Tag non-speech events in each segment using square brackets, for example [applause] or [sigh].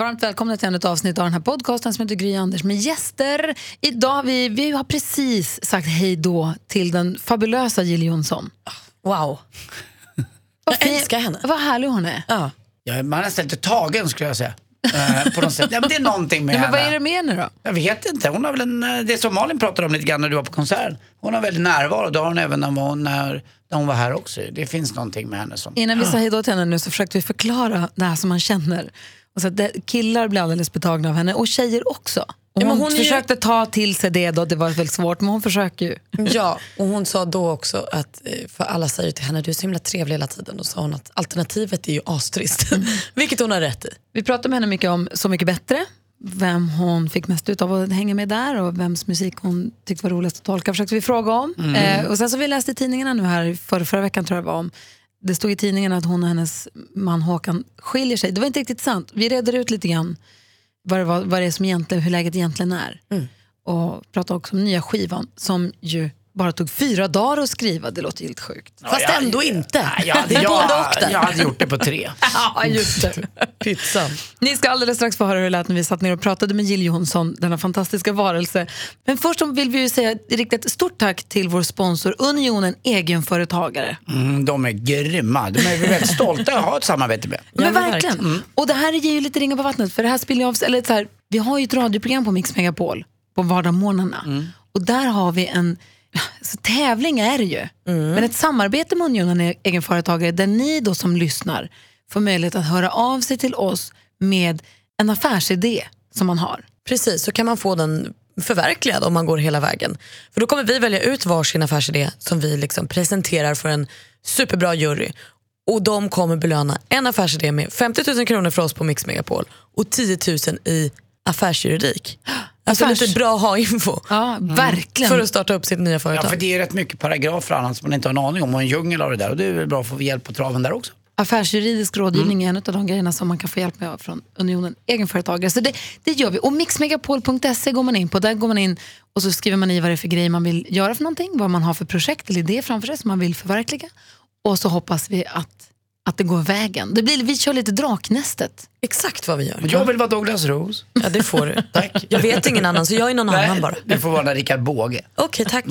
Varmt välkomna till ett avsnitt av den här podcasten som heter Gry Anders med gäster. Idag vi, vi har precis sagt hej då till den fabulösa Jill Johnson. Wow. Vad Jag fin- älskar henne. Vad härlig hon är. Ja. Ja, man är nästan lite tagen skulle jag säga. Eh, på något sätt. Ja, men det är någonting med Ja, men vad henne. är det med henne då? Jag vet inte. Hon har väl en, eh, det som Malin pratade om lite grann när du var på konserten. Hon har väldigt närvaro. Det har hon även när hon, när, när hon var här också. Det finns någonting med henne som... Innan vi sa hej då till henne nu så försökte vi förklara det här som man känner. Och så det, killar blir alldeles betagna av henne och tjejer också. Och Ja, men hon hon är ju- försökte ta till sig det då, det var väldigt svårt, men hon försöker ju. [laughs] ja, och hon sa då också att, eh, för alla säger till henne, du är så himla trevlig hela tiden. Då sa hon att alternativet är ju astrist. [laughs] [laughs] Vilket hon har rätt i. Vi pratade med henne mycket om Så mycket bättre, vem hon fick mest ut av att hänga med där och vems musik hon tyckte var roligast att tolka försökte vi fråga om. Eh, och sen så vi läste i tidningarna nu här förra, förra veckan tror jag det var om det stod i tidningen att hon och hennes man Håkan skiljer sig. Det var inte riktigt sant. Vi reder ut lite grann vad det, var, vad det är som egentligen, hur läget egentligen är. Och pratade också om nya skivan som ju bara tog fyra dagar att skriva. Det låter helt sjukt. Fast jag- ändå inte. Nej, jag, hade- jag, både och där. jag hade gjort det på tre. [laughs] Ja, just det. Pizzan. Ni ska alldeles strax få höra hur det lät när vi satt ner och pratade med Jill Johnson, denna fantastiska varelse. Men först vill vi ju säga rikta ett stort tack till vår sponsor Unionen Egenföretagare. Mm, de är grymma. De är väldigt stolta att ha ett samarbete med. men men verkligen. verkligen. Och det här ger ju lite ringar på vattnet för det här spiller ju av sig- eller så här, vi har ju ett radioprogram på Mix Megapol på vardagsmorgnarna. Och där har vi en så tävling är det ju, men ett samarbete med Unionen E- Egenföretagare där ni då som lyssnar får möjlighet att höra av sig till oss med en affärsidé som man har. Precis, så kan man få den förverkligad om man går hela vägen. För Då kommer vi välja ut varsin affärsidé som vi liksom presenterar för en superbra jury. Och De kommer belöna en affärsidé med 50 000 kronor för oss på Mix Megapol och 10 000 i affärsjuridik. Alltså Affärs- lite bra ha-info Ja, verkligen. för att starta upp sitt nya Ja, företag. för det är rätt mycket paragrafer och annat som man inte har en aning om och en djungel av det där. Och det är väl bra att få hjälp på traven där också. Affärsjuridisk rådgivning är en av de grejerna som man kan få hjälp med från Unionen Egenföretagare. Så det, det gör vi. Och mixmegapol.se går man in på. Där går man in och så skriver man i vad det är för grejer man vill göra för någonting, vad man har för projekt eller idé framför sig som man vill förverkliga. Och så hoppas vi att, att det går vägen. Det blir, vi kör lite Draknästet. Exakt vad vi gör. Jag vill vara Douglas Rose. Ja, det får du. [laughs] Tack. Jag vet ingen annan så jag är någon annan bara. Du får vara Rickard Båge. Okej, tack.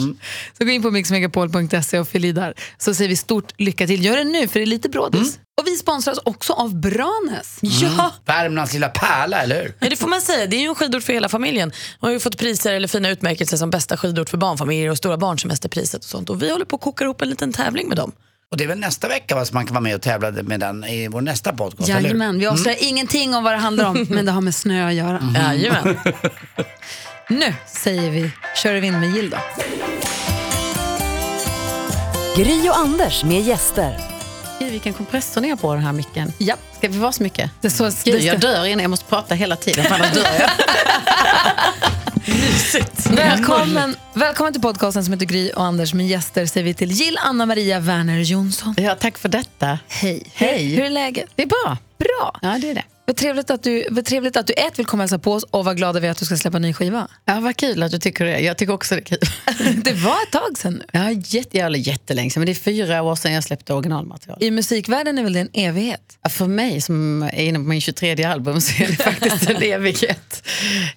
Så gå in på mixmegapol.se och fyll i där. Så säger vi stort lycka till. Gör det nu för det är lite brådis. Och vi sponsras också av Branäs. Ja. Värmlands lilla pärla, eller hur? Ja, det får man säga. Det är ju en skidort för hela familjen. Man har ju fått priser eller fina utmärkelser som bästa skidort för barnfamiljer och stora barnsemesterpriset och sånt. Och vi håller på att koka ihop en liten tävling med dem. Och det är väl nästa vecka va, som man kan vara med och tävla med den i vår nästa podcast? Jajamän, vi avslöjar ingenting om vad det handlar om, [laughs] men det har med snö att göra. Jajamän. [laughs] Nu säger vi, kör vi in med Jill då. Gry och Anders med gäster. Vilken kompressor ni har på den här micken. Ja. Ska vi vara så mycket? Det är så, Gud, ska, jag dör innan jag måste prata hela tiden, för annars dör jag. [laughs] välkommen, välkommen till podcasten som heter Gry och Anders med gäster säger vi till Jill Anna Maria Werner Jonsson. Ja, tack för detta. Hej. Hej. Hur är läget? Det är bra. Bra. Ja, det är det. Vad trevligt att du, vad trevligt att du ett vill komma och hälsa på oss och vad glada vi är att du ska släppa en ny skiva. Ja, vad kul att du tycker det. Jag tycker också det är kul. [laughs] Det var ett tag sedan nu. Ja, jätte, eller jättelänge sedan, men det är fyra år sedan jag släppte originalmaterial. I musikvärlden är väl det en evighet? Ja, För mig som är inne på min 23 album så är det [laughs] faktiskt en evighet.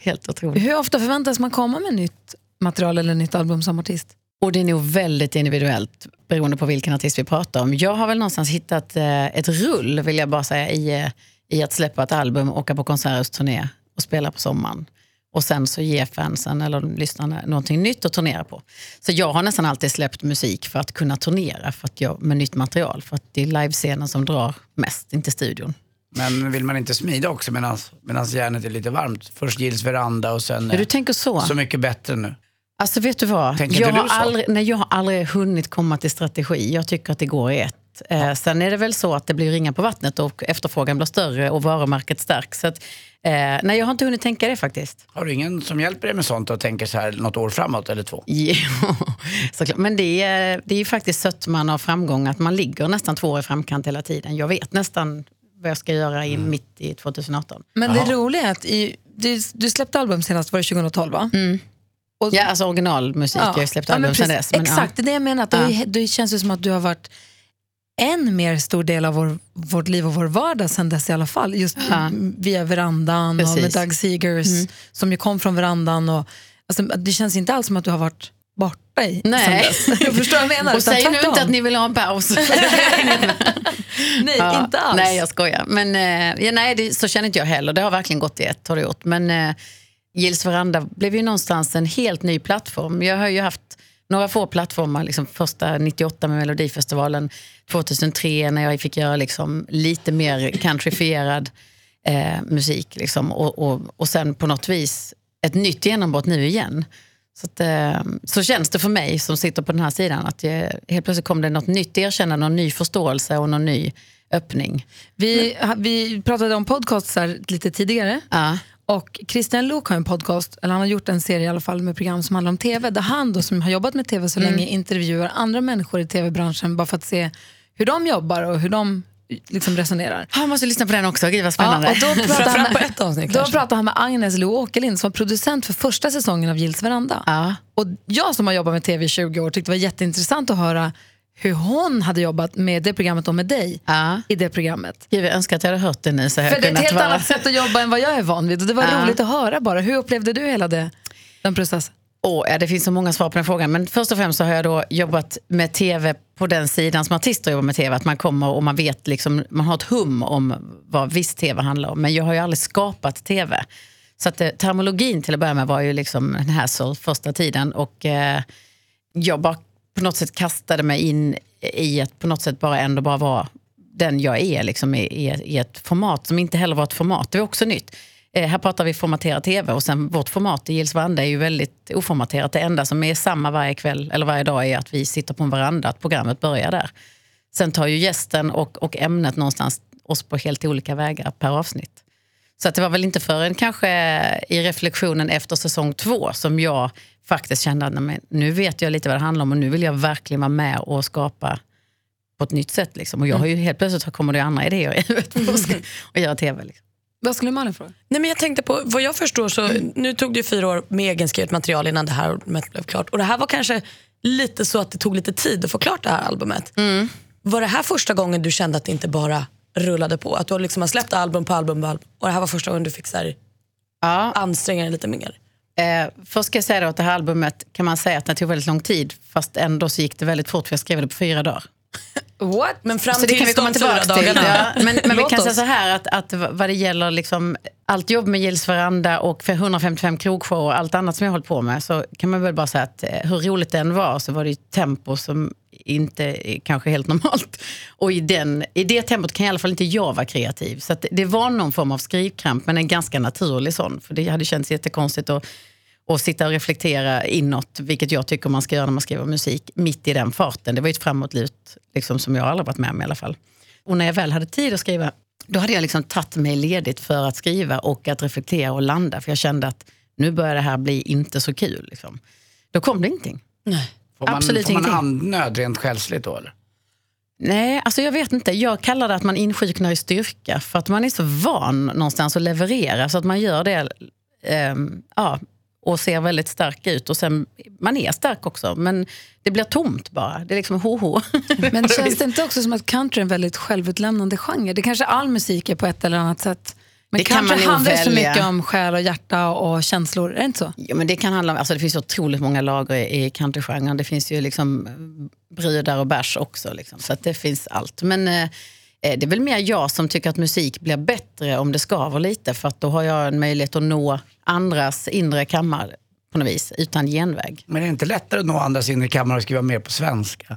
Helt otroligt. Hur ofta förväntas man komma med nytt material eller nytt album som artist? Och det är nog väldigt individuellt beroende på vilken artist vi pratar om. Jag har väl någonstans hittat eh, ett rull, vill jag bara säga, i, eh, i att släppa ett album, åka på konserthusturné och spela på sommaren. Och sen så ge fansen eller lyssnarna någonting nytt att turnera på. Så jag har nästan alltid släppt musik för att kunna turnera för att jag, med nytt material. För att det är livescenen som drar mest, inte studion. Men vill man inte smida också medan järnet är lite varmt? Först Gills veranda och sen Ja, du tänker så? Så mycket bättre nu. Alltså vet du vad? Tänker jag, har aldrig, nej, jag har aldrig hunnit komma till strategi. Jag tycker att det går i ett. Eh, sen är det väl så att det blir ringar på vattnet och efterfrågan blir större och varumärket stärks. Så att, eh, nej, jag har inte hunnit tänka det faktiskt. Har du ingen som hjälper dig med sånt och tänker så här något år framåt eller två? [laughs] Jo, såklart. Men det är, det är ju faktiskt sötman av framgång att man ligger nästan två år i framkant hela tiden. Jag vet nästan vad jag ska göra Mm. in mitt i 2018. Men det roliga är att i, du, du släppte album senast, var det 2012 va? Och- Ja, alltså originalmusik. Jag har släppt album precis. dess. men ja. Exakt, det är det jag menar. Att det, det känns ju som att du har varit än mer stor del av vår, vårt liv och vår vardag sen dess i alla fall. Just Ja. via verandan och med Precis. Doug Seegers som ju kom från verandan. Och, alltså, det känns inte alls som att du har varit borta i Nej. [laughs] Jag förstår vad menar. Och säg nu inte att ni vill ha en paus. [laughs] [laughs] Nej, Ja, inte alls. Nej, jag skojar. Men, eh, ja, nej, det, så känner inte jag heller. Det har verkligen gått i ett. Har det gjort. Men eh, Gills veranda blev ju någonstans en helt ny plattform. Jag har ju haft några få plattformar. Liksom första 98 med Melodifestivalen, 2003 när jag fick göra liksom lite mer countryfierad eh, musik. Liksom. Och, och, och sen på något vis ett nytt genombrott nu igen. Så, att, eh, så känns det för mig som sitter på den här sidan. Att jag, helt plötsligt kom det något nytt erkännande, någon ny förståelse och någon ny öppning. Vi, vi pratade om podcastar lite tidigare. Ja. Och Christian Luuk har en podcast, eller han har gjort en serie i alla fall med program som handlar om tv, där han då, som har jobbat med tv så Mm. länge intervjuar andra människor i tv-branschen bara för att se hur de jobbar och hur de liksom resonerar. Jag måste lyssna på den också, gud vad spännande. Ja, och då [laughs] pratar han Framförallt på med, ett avsnitt då pratar han med Agnes Lo Åkerlind som var producent för första säsongen av Gills veranda. Ja. Och jag som har jobbat med tv i 20 år tyckte det var jätteintressant att höra hur hon hade jobbat med det programmet och med dig Ja. i det programmet. Jag önskar att jag hade hört det nu. Så För det är ett helt vara... annat sätt att jobba än vad jag är van vid. Och det var Ja. roligt att höra bara. Hur upplevde du hela det, den processen? Åh, ja, det finns så många svar på den frågan. Men först och främst så har jag då jobbat med tv på den sidan som artister jobbar med tv. Att man kommer och man vet, liksom, man har ett hum om vad viss tv handlar om. Men jag har ju aldrig skapat tv. Så att, eh, termologin till att börja med var ju liksom en hassle första tiden. Och eh, jag bara på något sätt kastade mig in i att på något sätt bara ändå bara vara den jag är liksom, i, i, ett format som inte heller var ett format. Det var också nytt. Eh, här pratar vi formaterad tv och sen vårt format i Gills veranda är ju väldigt oformaterat. Det enda som är samma varje kväll eller varje dag är att vi sitter på en veranda, att programmet börjar där. Sen tar ju gästen och, och ämnet någonstans oss på helt olika vägar per avsnitt. Så att det var väl inte förrän kanske i reflektionen efter säsong två som jag faktiskt kände att nej, men nu vet jag lite vad det handlar om och nu vill jag verkligen vara med och skapa på ett nytt sätt. Liksom. Och jag har ju helt plötsligt kommer det andra idéer i huvudet att och göra tv. Liksom. Vad skulle Malin fråga? Nej, men jag tänkte på, vad jag förstår så, nu tog det ju fyra år med egenskrivet material innan det här albumet blev klart. Och det här var kanske lite så att det tog lite tid att få klart det här albumet. Var det här första gången du kände att det inte bara rullade på? Att du liksom har släppt album på album på album och det här var första gången du fick så här, Ja, anstränga dig lite mer? Eh, först ska jag säga att det här albumet kan man säga att det tog väldigt lång tid. Fast ändå så gick det väldigt fort för jag skrev det på fyra dagar. What? Men fram Så det kan vi komma tillbaka till. Ja, men men vi kan säga oss. så här att, att vad det gäller liksom allt jobb med Gills veranda och för 155 krogshow och allt annat som jag har hållit på med så kan man väl bara säga att eh, hur roligt det än var så var det ju tempo som inte kanske helt normalt. Och i, den, i det tempot kan i alla fall inte jag vara kreativ. Så att det- var någon form av skrivkramp men en ganska naturlig sån. För det hade känts jättekonstigt att och sitta och reflektera inåt, vilket jag tycker man ska göra när man skriver musik, mitt i den farten. Det var ju ett framåtlut liksom, som jag aldrig varit med om i alla fall. Och när jag väl hade tid att skriva, då hade jag liksom tagit mig ledigt för att skriva och att reflektera och landa. För jag kände att nu börjar det här bli inte så kul. Liksom. Då kom det ingenting. Får man, Absolut får man ingenting. andnöd rent själsligt då eller? Nej, alltså jag vet inte. Jag kallar det att man insjuknar i styrka. För att man är så van någonstans att leverera. Så att man gör det ehm, ja, och ser väldigt stark ut. Och sen, man är stark också, men det blir tomt bara. Det är liksom ho-ho. Men känns [laughs] det inte också som att country är en väldigt självutlämnande genre? Det kanske all musik är på ett eller annat sätt. Men Det kan country man handlar ju så mycket om själ och hjärta och känslor, är det inte så? Ja, men det kan handla om, alltså det finns otroligt många lager i, i countrygenren. Det finns ju liksom brudar och bärs också. Liksom. Så att det finns allt. Men eh, eh, det är väl mer jag som tycker att musik blir bättre om det skaver lite. För att då har jag en möjlighet att nå andras inre kammare på något vis, utan genväg. Men är det inte lättare att nå andras in i kammaren och skriva mer på svenska?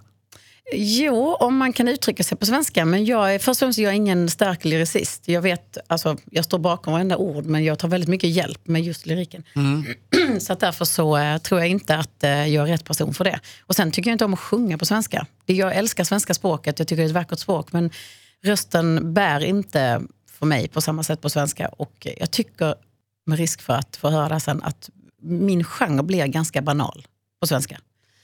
Jo, om man kan uttrycka sig på svenska. Men jag är, först och främst jag är ingen stark lyricist. Jag, vet, alltså, jag står bakom varenda ord, men jag tar väldigt mycket hjälp med just lyriken. [clears throat] så att därför så eh, tror jag inte att eh, jag är rätt person för det. Och sen tycker jag inte om att sjunga på svenska. Jag älskar svenska språket, jag tycker det är ett vackert språk. Men rösten bär inte för mig på samma sätt på svenska. Och jag tycker, med risk för att få höra det sen, att min genre blir ganska banal på svenska.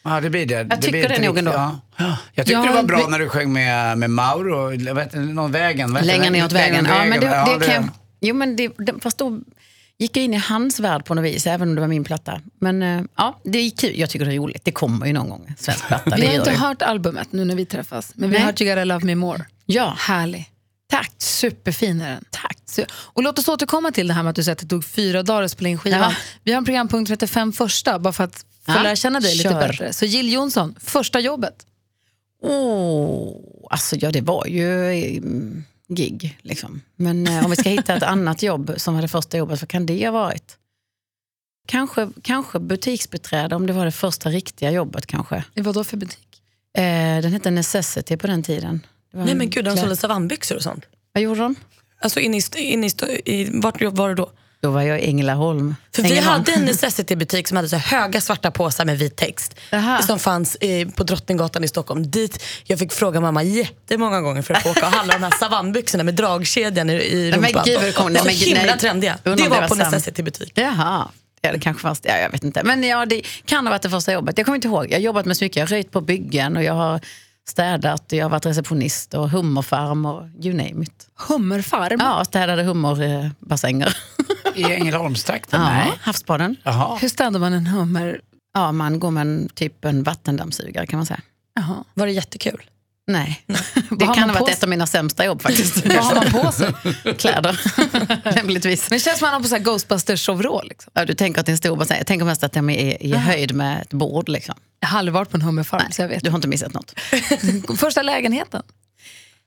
Ja, det blir det. det tycker blir det inte nog ändå. Ja. Ja. Jag tyckte Ja, det var bra när du sjöng med, med Mauro, det, någon vägen. Längre det? neråt vägen. Ja, men det, Ja, det kan, jo, men det, det, fast då, gick jag in i hans värld på något vis, även om det var min platta. Men eh, ja, det är kul. Jag tycker det är roligt. Det kommer ju någon gång, svensk platta. [laughs] Vi Det har inte det. hört albumet nu när vi träffas, men vi Nej. har hört You gotta love me more. Ja, Härlig. tack. Superfin är den. Tack. Och låt oss återkomma till det här med att du säger att det tog fyra dagar att spela in skivan. Ja. Vi har en programpunkt som heter Fem första, bara för att få Ja, lära känna dig lite kör. bättre. Så Jill Johnson, första jobbet. Åh, alltså ja, det var ju mm, gig. Liksom. Men eh, om vi ska hitta ett [laughs] annat jobb som var det första jobbet, vad kan det ha varit? Kanske, kanske butiksbiträde, om det var det första riktiga jobbet kanske. Vad då för butik? Eh, den hette Necessity på den tiden. Det var Nej en men gud, de sålde savannbyxor och sånt. Vad gjorde de? Alltså in i, in i, i, vart var det då? Då var jag i Ängelholm. För vi Ängelholm. hade en [laughs] necessity-butik som hade så höga svarta påsar med vit text. Aha. Som fanns eh, på Drottninggatan i Stockholm. Dit jag fick fråga mamma jättemånga gånger för att få åka och handla de här savannbyxorna med dragkedjan i, i men rumpan. gud, det kom- nej, så men gud, himla nej. trendiga. Det var, var på necessity-butik. Jaha. Ja, det kanske fanns, ja, jag vet inte. Men ja, det kan ha varit det första jobbet. Jag kommer inte ihåg. Jag har jobbat med så mycket. Jag har röjt på byggen och jag har städat jag har varit receptionist och hummerfarm och you name it. Hummerfarm. Ja, städade hummerbassänger. [laughs] I Ängelholmstrakten? Ja, Nej. havsbaden. Jaha. Hur städar man en hummer? Ja, man går med en, typ en vattendammsugare kan man säga. Jaha. Var det jättekul? Nej, [laughs] det kan ha varit ett av mina sämsta jobb faktiskt. Vad har man på sig? [laughs] Kläder, [laughs] lämpligtvis. Men det känns som att man har på sig Ghostbusters-overall. Liksom. Ja, du tänker att det är en stor. Jag tänker mest att de är i höjd med ett bord. Liksom. Jag har aldrig varit på en hummerfarm, så jag vet. Du har inte missat något. Första lägenheten.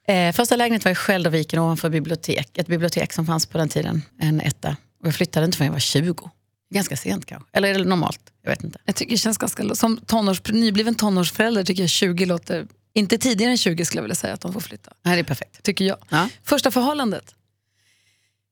Eh, första lägenheten var i Skälderviken ovanför bibliotek. Ett bibliotek som fanns på den tiden, en etta. Och jag flyttade inte förrän jag var 20. Ganska sent kanske. Eller är det normalt? Jag vet inte. Jag tycker det känns ganska... Som tonårs, nybliven tonårsförälder tycker jag 20 låter... Inte tidigare än 20 skulle jag vilja säga att de får flytta. Nej, det är perfekt. Tycker jag. Ja. Första förhållandet.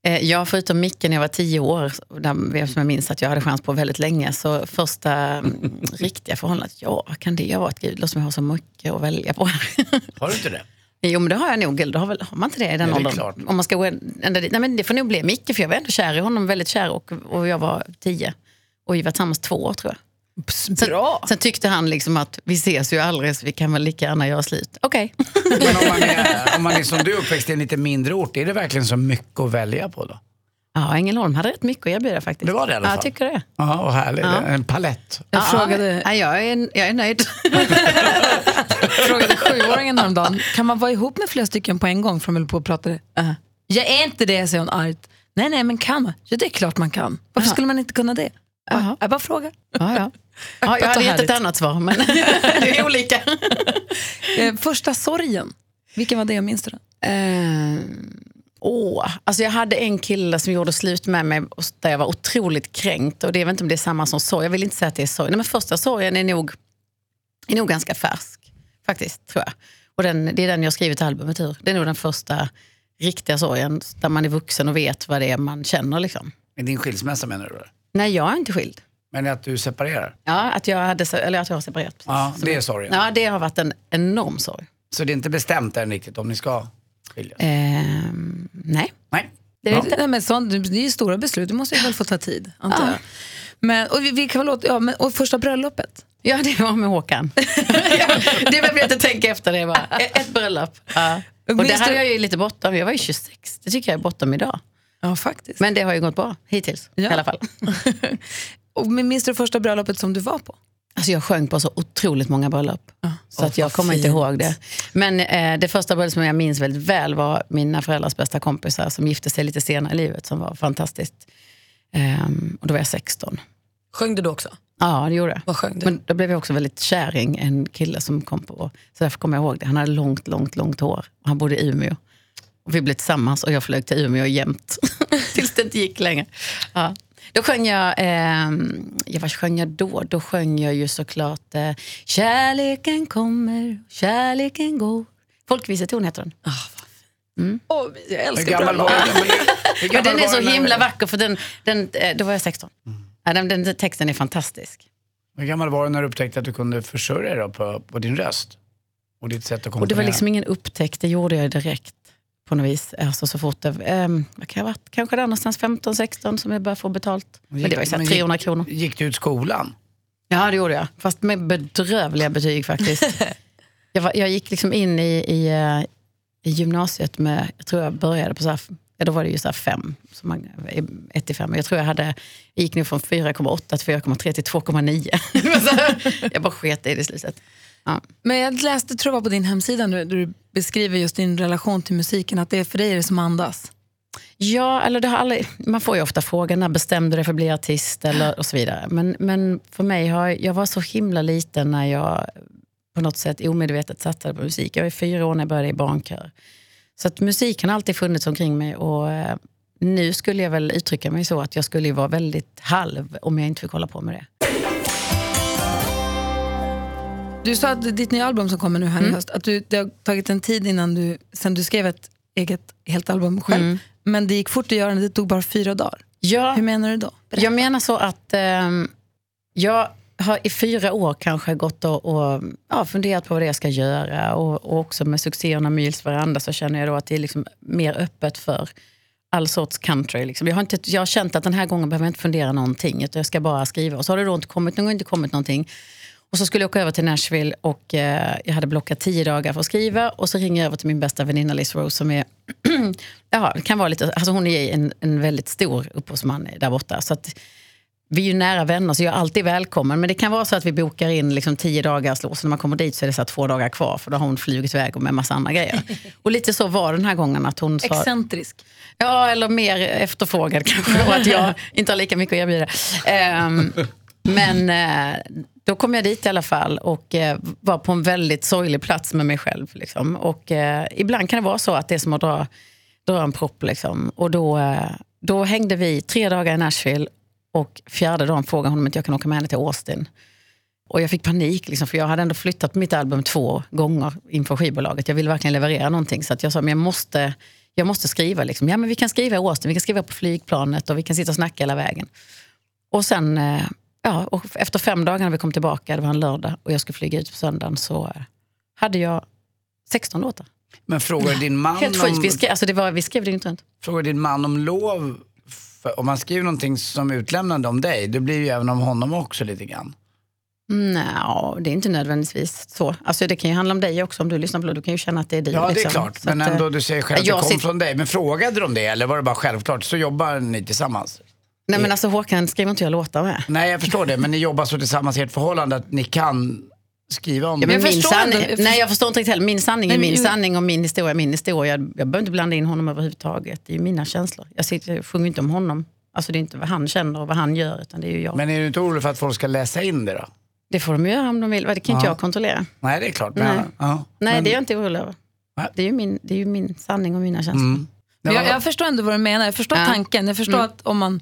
Eh, jag förutom Micke när jag var tio år, där, som jag minns att jag hade chans på väldigt länge, så första mm, riktiga förhållandet, ja vad kan det ha varit? Gud, som jag har så mycket att välja på. [laughs] Har du inte det? Jo men det har jag nog, eller har, väl, har man inte det i den Ja, åldern? Om man ska gå ända dit. Nej men det får nog bli Micke, för jag var ändå kär i honom, väldigt kär och, och jag var tio. Och vi var tillsammans två år tror jag. Sen, Bra! sen tyckte han liksom att vi ses ju aldrig så vi kan väl lika gärna göra slut. Okej. Men om man, är, om man är som du uppväxt i en lite mindre ort, är det verkligen så mycket att välja på då? Ja, Ängelholm hade rätt mycket att erbjuda faktiskt. Det var det i alla Ja, fall. jag tycker det. Ja, vad härligt. Ja. En palett. Jag ja, frågade, ja, jag, är, jag är nöjd. frågade sjuåringen häromdagen, kan man vara ihop med flera stycken på en gång? För de höll på och pratade. Uh-huh. Jag är inte det, säger hon argt. Nej, nej, men kan man? Ja, det är klart man kan. Varför skulle man inte kunna det? Jaha. Jag bara frågar. Ja, ja. Ja, jag hade gett ett annat svar, men [laughs] det är olika. Eh, första sorgen. Vilken var det? Jag minns du den? Eh, åh, alltså jag hade en kille som gjorde slut med mig och där jag var otroligt kränkt. Och det, jag vet inte om det är samma som sorg. Jag vill inte säga att det är sorg. Nej, men första sorgen är nog, är nog ganska färsk. Faktiskt, tror jag. Och den, det är den jag har skrivit albumet ur. Det är nog den första riktiga sorgen. Där man är vuxen och vet vad det är man känner. Liksom. Med din skilsmässa menar du? Nej, jag är inte skild. Men att du separerar? Ja, att jag, hade, eller att jag har separerat. precis. Ja, det är sorgen. Ja, det har varit en enorm sorg. Så det är inte bestämt än riktigt om ni ska skiljas? Ehm, nej. Nej. Det är Ja. Nej, men sånt, det är ju stora beslut, det måste ju väl få ta tid. Antar Ja. Men, och, vi, vi kan väl låta, ja, men, och första bröllopet? Ja, det var med Håkan. [laughs] det behöver jag inte tänka efter. Det var ett, ett bröllop. Ja. Och Minns det hade jag ju lite bortom. Jag var ju 26. Det tycker jag är bortom idag. Ja, faktiskt. Men det har ju gått bra hittills. Ja. I alla fall. [laughs] och, minns du det första bröllopet som du var på? Alltså jag sjöng på så otroligt många bröllop. Så att jag kommer inte fint. ihåg det. Men eh, det första bröllopet som jag minns väldigt väl var mina föräldrars bästa kompisar som gifte sig lite senare i livet som var fantastiskt. Ehm, och då var jag 16. Sjöng du då också? Ja, det gjorde jag. Vad sjöng du? Men då blev jag också väldigt kär i en kille som kom på, så därför kommer jag ihåg det. Han hade långt, långt, långt hår. Han bodde i Umeå. Och vi blev tillsammans och jag flög till Umeå jämt. [laughs] Tills det inte gick längre. Ja. Då sjöng jag, eh, ja, vad sjöng jag då? Då sjöng jag ju såklart eh, Kärleken kommer, kärleken går. Folkviseton heter den. Oh, jag älskar bröllop. du? [laughs] Men det- hur Ja, den är så himla vacker för den, den, eh, då var jag 16. Ja, den, den texten är fantastisk. Hur gammal var du när du upptäckte att du kunde försörja dig på, på din röst? Och ditt sätt att komponera? Och det var liksom ingen upptäckt, det gjorde jag direkt på något vis. Alltså så fort det, um, vad kan jag varit, kanske där någonstans 15-16 som jag började få betalt. Men det var ju så här Men 300 kronor. Gick du ut skolan? Ja det gjorde jag, fast med bedrövliga betyg faktiskt. [laughs] jag, var, jag gick liksom in i, i, eh, i gymnasiet med, jag tror jag började på så här ja, då var det ju så här fem, som man, 1 till 5. Jag tror jag hade, jag gick nu från 4,8 till 4,3 till 2,9. [laughs] Det var så här, jag bara sket i det i slutet. Ja. Men jag läste, tror jag var på din hemsida, där du beskriver just din relation till musiken, att det är för dig är det som andas. Ja, eller det har aldrig, man får ju ofta frågan när bestämde du dig för att bli artist eller, och så vidare. Men, men för mig har jag var så himla liten när jag på något sätt omedvetet satsade på musik. Jag var fyra år när jag började i barnkör. Så att musiken har alltid funnits omkring mig och eh, nu skulle jag väl uttrycka mig så att jag skulle vara väldigt halv om jag inte fick hålla på med det. Du sa att ditt nya album som kommer nu här i höst, att du, det har tagit en tid innan du, sen du skrev ett eget helt album själv. Men det gick fort att göra det, det tog bara fyra dagar. Ja, Hur menar du då? Berätta. Jag menar så att ehm, jag har i fyra år kanske gått och, och ja, funderat på vad det jag ska göra. Och, och också med succéerna Mils veranda så känner jag då att det är liksom mer öppet för all sorts country. Liksom. Jag, har inte, jag har känt att den här gången behöver jag inte fundera någonting, utan jag ska bara skriva. Och så har det då inte kommit, någon gång inte kommit någonting. Och så skulle jag åka över till Nashville och eh, jag hade blockat tio dagar för att skriva. Och så ringer jag över till min bästa väninna Liz Rose som är, [clears throat] ja, kan vara lite, alltså hon är en, en väldigt stor upphovsman där borta. Så att, vi är ju nära vänner så jag är alltid välkommen. Men det kan vara så att vi bokar in liksom tio dagars lås. När man kommer dit så är det så två dagar kvar för då har hon flugit iväg med massa andra grejer. [laughs] Och lite så var den här gången att hon sa... Excentrisk. Ja, eller mer efterfrågad kanske. Och att jag inte har lika mycket att erbjuda. Ehm, men eh, då kom jag dit i alla fall och eh, var på en väldigt sorglig plats med mig själv. Liksom. Och eh, ibland kan det vara så att det är som att dra, dra en propp. Liksom. Och då, eh, då hängde vi tre dagar i Nashville och fjärde dagen frågade hon om inte jag kan åka med henne till Austin. Och jag fick panik, liksom, för jag hade ändå flyttat mitt album två gånger inför skivbolaget. Jag ville verkligen leverera någonting. Så att jag sa, men jag måste, jag måste skriva. Liksom. Ja, men vi kan skriva i Austin, vi kan skriva på flygplanet och vi kan sitta och snacka hela vägen. Och sen, eh, ja, och efter fem dagar när vi kom tillbaka, det var en lördag och jag skulle flyga ut på söndagen, så eh, hade jag 16 låtar. Men frågar din man Helt sjukt. om, Vi skrev, alltså det var, vi skrev dygnet runt. frågar din man om lov? För om man skriver någonting som utlämnande om dig, det blir ju även om honom också lite grann. Nej, det är inte nödvändigtvis så. Alltså det kan ju handla om dig också om du lyssnar på det. Du kan ju känna att det är du. Ja, det är liksom. klart. Så Men eh, ändå, du säger själv att det kom sitter- från dig. Men frågade de det eller var det bara självklart? Så jobbar ni tillsammans? Nej men alltså Håkan skriver inte jag låtar med. Nej, jag förstår det. Men ni jobbar så tillsammans i ert förhållande att ni kan skriva om Ja, men min förstår sanning, nej jag förstår inte riktigt heller. Min sanning är Nej, min men- sanning och min historia är min historia. Jag, jag behöver inte blanda in honom överhuvudtaget. Det är ju mina känslor. Jag, sitter, jag sjunger inte om honom. Alltså det är inte vad han känner och vad han gör utan det är ju jag. Men är du inte orolig för att folk ska läsa in det då? det får de göra om de vill. Det kan inte Ja. jag kontrollera. Nej, det är klart. Men, Nej. Ja. Nej men, det är jag inte orolig över. Det är, ju min, det är ju min sanning och mina känslor. Mm. Jag, Ja, jag förstår ändå vad du menar. Jag förstår Ja. tanken. Jag förstår Mm. att om man,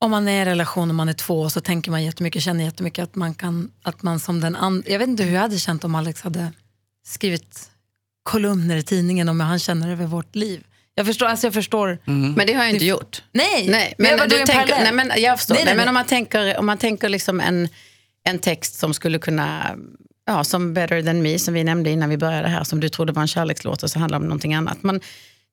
om man är i en relation och man är två så tänker man jättemycket, känner jättemycket att man kan, att man som den andra, jag vet inte hur jag hade känt om Alex hade skrivit kolumner i tidningen om hur han känner över vårt liv. Jag förstår, alltså jag förstår. Mm. Men det har jag inte gjort. Nej, Nej, men, bara du tänker, nej, men jag förstår. Nej, Nej, nej, men om man tänker, om man tänker liksom en, en text som skulle kunna, ja, som Better than me, som vi nämnde innan vi började här, som du trodde var en kärlekslåt och så handlar det om någonting annat. Men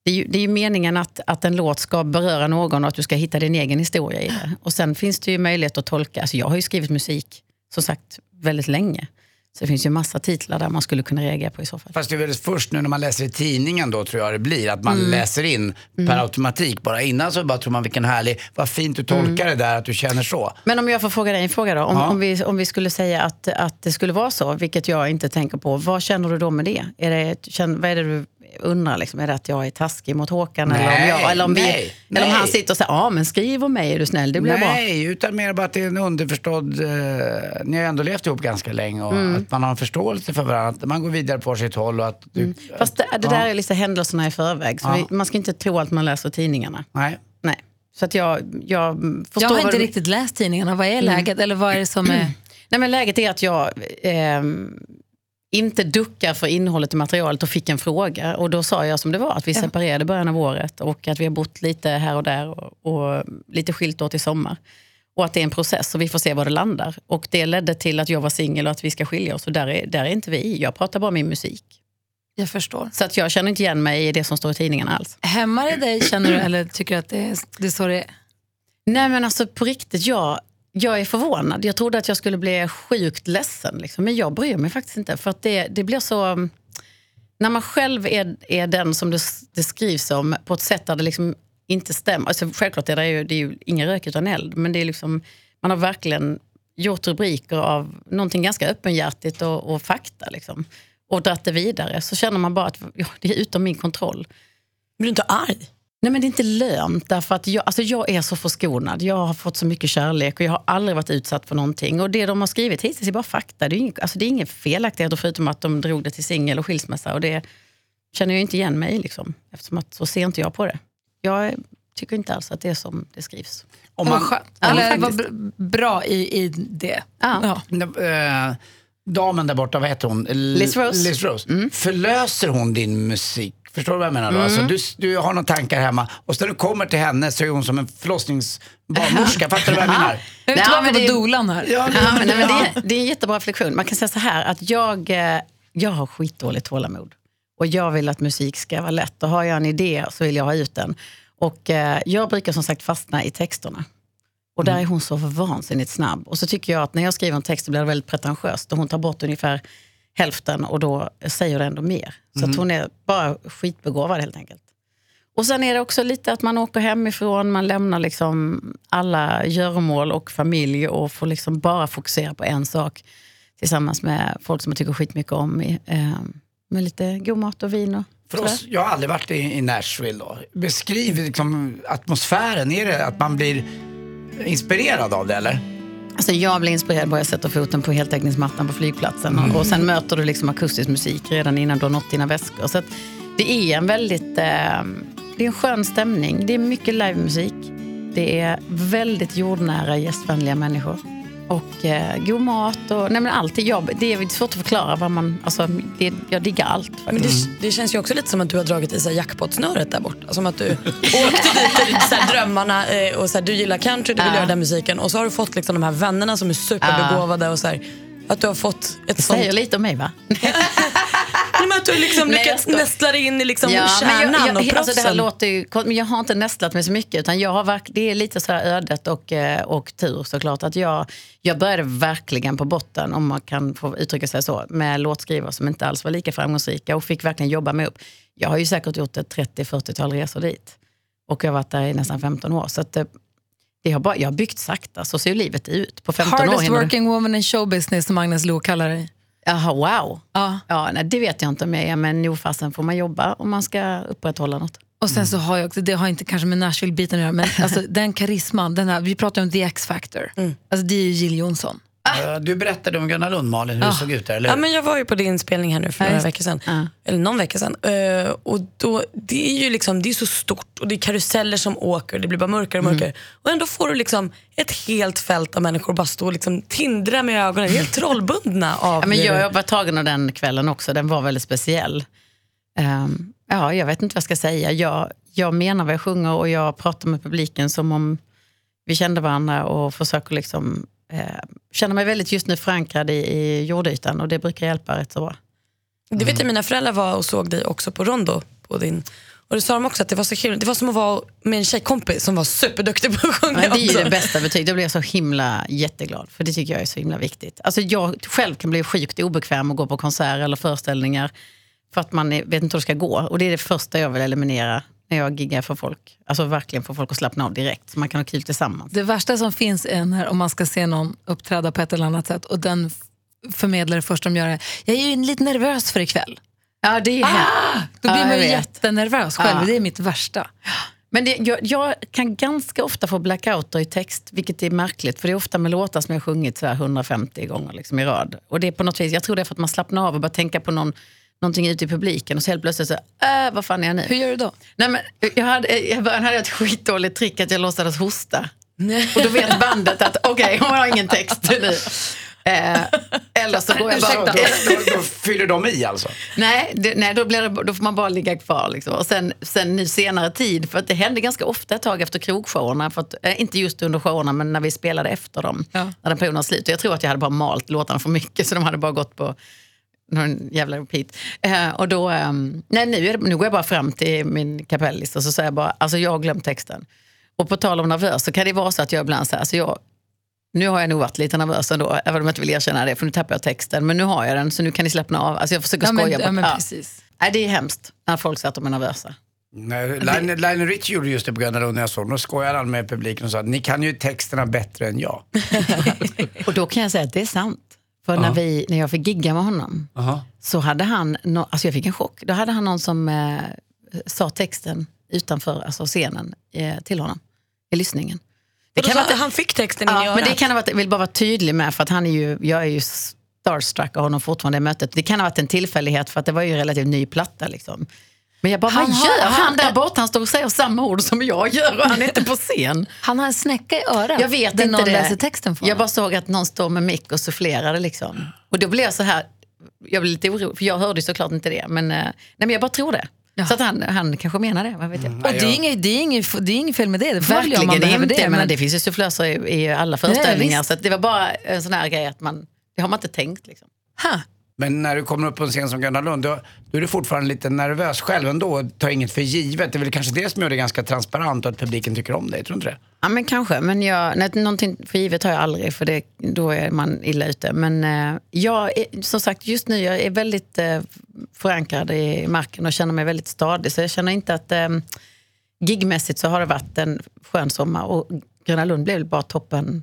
det är ju, det är ju meningen att, att en låt ska beröra någon och att du ska hitta din egen historia i det. Och sen finns det ju möjlighet att tolka, alltså jag har ju skrivit musik, som sagt, väldigt länge. Så det finns ju massa titlar där man skulle kunna reagera på i så fall. Fast det är väl först nu när man läser i tidningen då tror jag det blir. Att man Mm. läser in per automatik bara. Innan så bara tror man vilken härlig, vad fint du tolkar det där att du känner så. Men om jag får fråga dig en fråga då. Om, Ja. om, vi, om vi skulle säga att, att det skulle vara så, vilket jag inte tänker på. Vad känner du då med det? Är det känn, vad är det du undrar? Liksom? Är det att jag är taskig mot Håkan? eller om, Nej, jag, eller om, vi, nej, eller om nej. han sitter och säger, ja men skriv om mig är du snäll, det blir bra. Nej, utan mer bara att det är en underförstådd... Eh, ni har ändå levt ihop ganska länge och Mm. att man har en förståelse för varandra. Att man går vidare på sitt håll och att du... Fast det, det Ja. där är lite händelserna i förväg, så Ja. vi, man ska inte tro allt man läser i tidningarna. Nej. Nej. Så att jag, jag förstår jag har inte du- riktigt läst tidningarna. Vad är läget? Eller vad är det som är... [clears throat] Nej, men läget är att jag ehm, inte duckar för innehållet i materialet och fick en fråga. Och då sa jag som det var, att vi separerade i början av året och att vi har bott lite här och där och, och lite skilt åt i sommar. Och att det är en process och vi får se var det landar. Och det ledde till att jag var singel och att vi ska skilja oss. Och där är, där är inte vi. Jag pratar bara min musik. Jag förstår. Så att jag känner inte igen mig i det som står i tidningarna alls. Hämmar det dig, känner du, eller tycker du att det är, det är så det är? Nej men alltså på riktigt, jag, jag är förvånad. Jag trodde att jag skulle bli sjukt ledsen. Liksom. Men jag bryr mig faktiskt inte. För att det, det blir så... när man själv är, är den som det, det skrivs om på ett sätt där det liksom inte stämmer. Alltså självklart är det ju, det är ju ingen rök utan eld, men det är liksom, man har verkligen gjort rubriker av någonting ganska öppenhjärtigt och, och fakta. Liksom. Och dratt det vidare. Så känner man bara att ja, det är utom min kontroll. Blir du inte arg? Nej men det är inte lönt därför att jag, alltså jag är så förskonad. Jag har fått så mycket kärlek och jag har aldrig varit utsatt för någonting. Och det de har skrivit hittills är bara fakta. Det är, inget, alltså det är inga felaktigheter förutom att de drog det till singel och skilsmässa. Och det känner jag inte igen mig liksom. Eftersom att så ser inte jag på det. Jag tycker inte alls att det är som det skrivs. Om man, skönt. Ja, Eller vad br- bra i, i det. Ja. eh, damen där borta, vad heter hon? L- Liz Rose. Liz Rose. Mm. Förlöser hon din musik? Förstår du vad jag menar? Då? Alltså, du, du har några tankar hemma och så när du kommer till henne så är hon som en förlossningsbarnmorska. [laughs] Fattar du vad jag menar? Nej, tillbaka men på det- dolan här. Ja, Ja, men, nej, men det, är, det är en jättebra reflektion. Man kan säga så här att jag, eh, jag har skitdåligt tålamod. Och jag vill att musik ska vara lätt. Och har jag en idé så vill jag ha ut den. Och eh, jag brukar som sagt fastna i texterna. Och där är hon så vansinnigt snabb. Och så tycker jag att när jag skriver en text så blir det väldigt pretentiöst. Och hon tar bort ungefär hälften och då säger det ändå mer. Så att hon är bara skitbegåvad helt enkelt. Och sen är det också lite att man åker hemifrån, man lämnar liksom alla göromål och familj och får liksom bara fokusera på en sak tillsammans med folk som man tycker skitmycket om. i, Eh, med lite god mat och vin och För oss, jag har aldrig varit i, i Nashville då. Beskriv liksom atmosfären. Är det att man blir inspirerad av det eller? Alltså jag blir inspirerad bara jag sätter foten på heltäckningsmattan på flygplatsen. Och, och sen möter du liksom akustisk musik redan innan du har nått dina väskor. Så det är en väldigt eh, det är en skön stämning. Det är mycket livemusik. Det är väldigt jordnära, gästvänliga människor. Och eh, god mat och nej men allt är jobb. Det är svårt att förklara vad man... Alltså, det, jag diggar allt Men det, det känns ju också lite som att du har dragit i så jackpot-snöret där borta. Som att du [laughs] åkte dit med så här drömmarna eh, och så här, du gillar country, du vill Ja. göra den musiken. Och så har du fått liksom de här vännerna som är superbegåvade och så här, att du har fått ett Det sånt... säger lite om mig va? [laughs] [laughs] Nej, men att du liksom Nej, lyckats nästla dig in i liksom men kärnan jag, och jag, alltså det här proffsen. låter ju, men jag har inte nästlat mig så mycket. Utan jag har verk, det är lite så här ödet och, eh, och tur såklart. Att jag, jag började verkligen på botten, om man kan få uttrycka sig så, med låtskrivare som inte alls var lika framgångsrika och fick verkligen jobba mig upp. Jag har ju säkert gjort ett 30-40-tal resor dit. Och jag har varit där i nästan 15 år. Så att, eh, det har bara, jag har byggt sakta, så ser ju livet ut. På 15 år Hardest du- working woman in show business som Agnes Lo kallar dig. Jaha, wow. Ja. Ja, nej, det vet jag inte om jag är, men nog fasen får man jobba om man ska upprätthålla något. Och sen så har jag också, det har inte kanske med Nashville-biten att göra, men [laughs] alltså, den karisman, den här, vi pratar om The X-Factor. Alltså, det är ju Jill Johnson. Eh, Du berättade om Gunnar Lund, Malin, hur det såg ut där, eller Ja, men jag var ju på din spelning här nu för Ja, några veckor sedan. Ja. Eller någon vecka sedan. Eh, och då, det är ju liksom, det är så stort och det är karuseller som åker. Det blir bara mörkare och mörkare. Och ändå får du liksom ett helt fält av människor bara stå och liksom tindra med ögonen. Helt [laughs] trollbundna av Ja, men jag varit tagen av den kvällen också. Den var väldigt speciell. Ehm, ja, jag vet inte vad jag ska säga. Jag, jag menar vad jag sjunger och jag pratar med publiken som om vi kände varandra och försöker liksom eh, känna mig väldigt just nu förankrad i, i jordytan och det brukar hjälpa rätt så bra. Det vet jag, mina föräldrar var och såg dig också på Rondo. På din, och det sa de också att det var så himla, det var som att vara med en tjejkompis som var superduktig på att sjunga Men det är ju det bästa betyget. Då blir jag så himla jätteglad. För det tycker jag är så himla viktigt. Alltså jag själv kan bli sjukt obekväm och gå på konserter eller föreställningar. För att man vet inte hur det ska gå. Och det är det första jag vill eliminera när jag giggar för folk. Alltså verkligen få folk att slappna av direkt. Så man kan ha kul tillsammans. Det värsta som finns är när om man ska se någon uppträda på ett eller annat sätt och den f- förmedlar det först de gör det. Jag är ju lite nervös för ikväll. Ja, det är Då Ja, blir man jag ju jättenervös själv. Ja. Det är mitt värsta. Men det, jag, jag kan ganska ofta få blackouter i text, vilket är märkligt. För det är ofta med låtar som jag har sjungit så här 150 gånger liksom i rad. Och det är på något vis, jag tror det är för att man slappnar av och bara tänka på någon, någonting ute i publiken. Och så helt plötsligt så, äh, vad fan är jag nu? Hur gör du då? Nej, men jag hade, I början hade jag ett skitdåligt trick att jag låtsades hosta. Och då vet bandet att okej, hon har ingen text nu. Eh, eller så går jag bara... Då, då, då fyller de i alltså? Nej, det, nej då, blir det, då får man bara ligga kvar. Liksom. Och sen, sen nu senare tid, för att det hände ganska ofta ett tag efter krogshowerna, för att, eh, inte just under showerna men när vi spelade efter dem, Ja. när den perioden var slut. Och jag tror att jag hade bara malt låtarna för mycket så de hade bara gått på någon jävla repeat. Eh, och då, ehm, nej, nu, är det, nu går jag bara fram till min kapellis och så säger jag bara, alltså jag har glömt texten. Och på tal om nervös så kan det vara så att jag ibland säger, alltså jag, nu har jag nog varit lite nervös ändå, även om jag inte vill erkänna det, för nu tappar jag texten. Men nu har jag den, så nu kan ni slappna av. Alltså jag försöker Ja, men, skoja. ja, men ja. precis. Nej, det är hemskt när folk säger att de är nervösa. Nej, Lionel Richie gjorde just det på Gröna Lund när jag såg Då skojade han med publiken och sa ni kan ju texterna bättre än jag. [laughs] [laughs] Och då kan jag säga att det är sant. För när, vi, när jag fick gigga med honom Aha. så hade han, no, alltså jag fick en chock. Då hade han någon som eh, sa texten utanför alltså scenen eh, till honom i lyssningen. Det kan vara att han fick texten in i Ja, men det örat. kan ha varit, jag vill bara vara tydlig med, för att han är ju, jag är ju starstruck av honom fortfarande i mötet. Det kan ha varit en tillfällighet för att det var ju relativt ny platta. Liksom. Men jag bara, Han vad gör han han- där borta? Han står och säger samma ord som jag gör och han är inte på scen. [laughs] Han har en snäcka i örat Jag vet inte någon det. läser texten för Jag honom. bara såg att någon står med mick och sufflerade. Liksom. Och då blev jag så här, jag blev lite orolig, för jag hörde såklart inte det. Men, eh, nej, men jag bara tror det. Så att han, han kanske menar det, vad vet jag. Och det är, inget, det, är inget, det är inget fel med det. Det man Verkligen inte. det. Det, men men- det finns ju sufflöser i, i alla föreställningar. visst. så att det var bara en sån här grej att man, det har man inte tänkt. Liksom. Ha. Men när du kommer upp på en scen som Gröna Lund, då, då är du fortfarande lite nervös själv ändå och tar inget för givet. Det är väl kanske det som gör det ganska transparent och att publiken tycker om dig, tror du inte det? Ja men kanske, men jag, nej, någonting för givet har jag aldrig för det, då är man illa ute. Men eh, jag är, som sagt just nu jag är väldigt eh, förankrad i marken och känner mig väldigt stadig. Så jag känner inte att eh, gigmässigt så har det varit en skön sommar och Gröna Lund blev bara toppen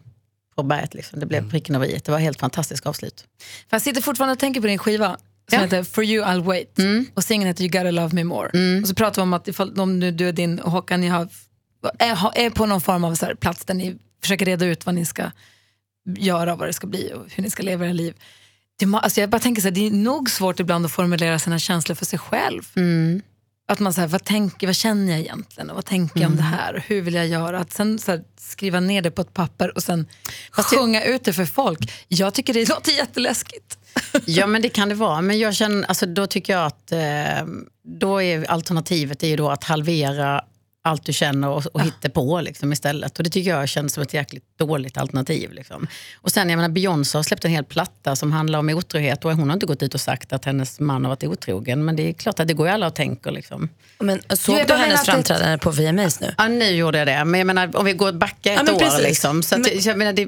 på berget. Liksom. Det blev pricken över i. Det var helt fantastiskt avslut. För jag sitter fortfarande och tänker på din skiva som Ja. heter For you I'll wait. Och singeln heter You gotta love me more. Och så pratar vi om att ifall, om nu du och din Håkan ni har, är, är på någon form av så här plats där ni försöker reda ut vad ni ska göra, vad det ska bli och hur ni ska leva era liv. Det, alltså jag bara tänker så här, det är nog svårt ibland att formulera sina känslor för sig själv. Att man säger, vad, tänker, vad känner jag egentligen och vad tänker jag om det här och hur vill jag göra? Att sen så här, skriva ner det på ett papper och sen sjunga ut det för folk. Jag tycker det låter jätteläskigt. Ja men det kan det vara. Men jag känner, alltså, då tycker jag att eh, då är alternativet är ju då att halvera allt du känner och, och hitta på liksom, istället. Och det tycker jag känns som ett jäkligt dåligt alternativ. Liksom. Och sen, jag menar, Beyoncé har släppt en hel platta som handlar om otrohet och hon har inte gått ut och sagt att hennes man har varit otrogen. Men det är klart att det går ju alla och tänker. Liksom. Men såg du menar hennes att framträdande på VMAs nu? Ja, nu gjorde jag det. Men jag menar, om vi går backa ett Ja, men år. Liksom, så att, Men- jag menar, det,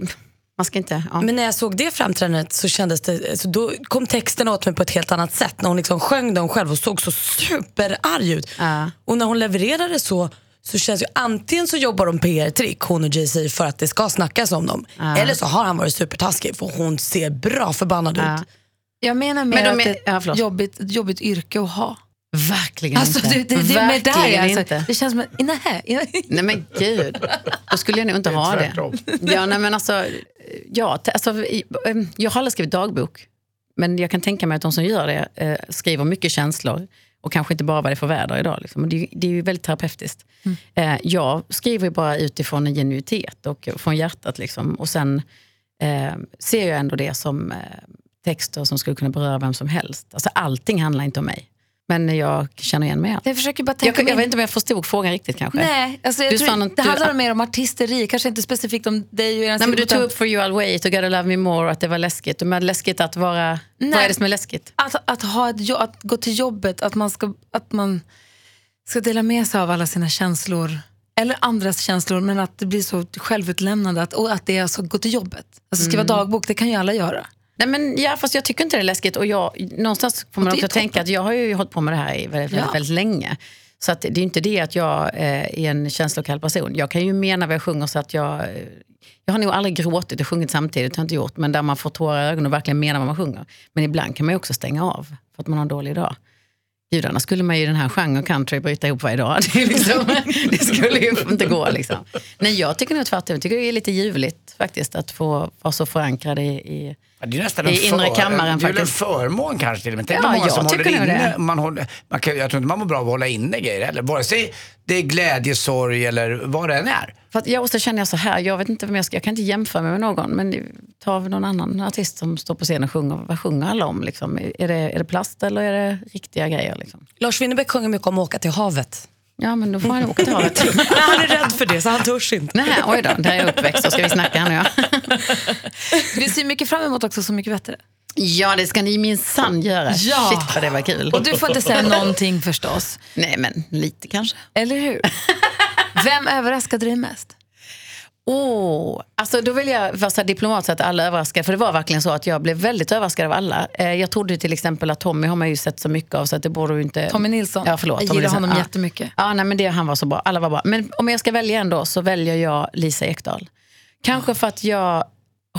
man ska inte... Ja. Men när jag såg det framträdandet så kändes det, så då kom texten åt mig på ett helt annat sätt. När hon liksom sjöng dem själv och såg så superarg ut. Ja. Och när hon levererade så, så känns ju antingen så jobbar de PR-trick, hon och Jay-Z, för att det ska snackas om dem. Eller så har han varit supertaskig för hon ser bra förbannad Ja. ut. Jag menar mer Men de att det är- ja, jobbigt, jobbigt yrke att ha. Verkligen Alltså, inte. det, det, det, är med där, Verkligen alltså, inte. det känns som att, nej, Nej men gud, då skulle jag nog inte ha det. Ja, nej, men alltså, ja, alltså, em, jag har aldrig skrivit dagbok. Men jag kan tänka mig att de som gör det eh, skriver mycket känslor. Och kanske inte bara vad det är för väder idag. Liksom. Och Det, det är ju väldigt terapeutiskt. Eh, jag skriver ju bara utifrån en genuitet och från hjärtat. Liksom. Och sen eh, ser jag ändå det som eh, texter som skulle kunna beröra vem som helst. Alltså, allting handlar inte om mig. Men jag känner igen mig allt. Jag försöker bara tänka Jag, jag vet inte om jag förstod frågan riktigt kanske. Nej, alltså jag Du tror, det du- handlar mer om artisteri, kanske inte specifikt om dig och era Nej, men du tog upp For You I'll Wait och Gotta Love Me More att det var läskigt. Men läskigt att vara... Vad Nej. är det som är läskigt? att, att, ha ett, att gå till jobbet, att man, ska, att man ska dela med sig av alla sina känslor, eller andras känslor, men att det blir så självutlämnande att, och att det är alltså gå till jobbet. Alltså skriva Mm. dagbok, det kan ju alla göra. Nej, men, ja, fast jag tycker inte det är läskigt. Och jag, någonstans får man också tänka att jag har ju hållit på med det här i väldigt, väldigt, Ja. väldigt länge. Så att det är inte det att jag eh, är en känslokall person. Jag kan ju mena vad jag sjunger så att jag... eh, Jag har nog aldrig gråtit och sjungit samtidigt, har jag inte gjort. Men där man får tårar i ögonen och verkligen menar vad man sjunger. Men ibland kan man ju också stänga av för att man har en dålig dag. Gudarna skulle man ju i den här genren country bryta ihop varje dag. [laughs] Det, liksom, [laughs] det skulle ju inte gå. Liksom. Nej, jag tycker nog tvärtom. Jag tycker det är lite ljuvligt faktiskt att få vara så förankrad i, i det är nästan I en, inre för, kammaren det är en förmån kanske till och med. Tänk Ja, många jag som håller inne. det. Man håller, man kan, jag tror inte man mår bra av att hålla inne grejer heller. Vare sig det är glädje, sorg eller vad det än är. För att jag, och så känner jag så här, jag vet inte vem jag ska, jag kan inte jämföra mig med någon, men ta någon annan artist som står på scen och sjunger, vad sjunger alla om? Liksom? Är, det, är det plast eller är det riktiga grejer? Liksom? Lars Winnerbäck sjunger mycket om att åka till havet. Ja, men då får han åka till [laughs] havet. han är rädd för det så han törs inte. Nej, oj då, där är jag uppväxt, så ska vi snacka här nu. Ja. [laughs] Vi ser mycket fram emot också Så mycket bättre. ja, det ska ni minsann göra. Ja. Shit vad det var kul. Och du får inte säga någonting förstås, Nej, men lite kanske. eller hur? [laughs] Vem överraskade dig mest? Åh, alltså då vill jag vara så diplomat så att alla är överraskade. För det var verkligen så att jag blev väldigt överraskad av alla. Eh, jag trodde till exempel att Tommy har man ju sett så mycket av så att det borde ju inte... Tommy Nilsson. Ja, förlåt. Jag Tommy gillar Nilsson. honom ja. jättemycket. Ja, nej, men det, han var så bra. Alla var bra. Men om jag ska välja ändå så väljer jag Lisa Ekdahl. Kanske för att jag,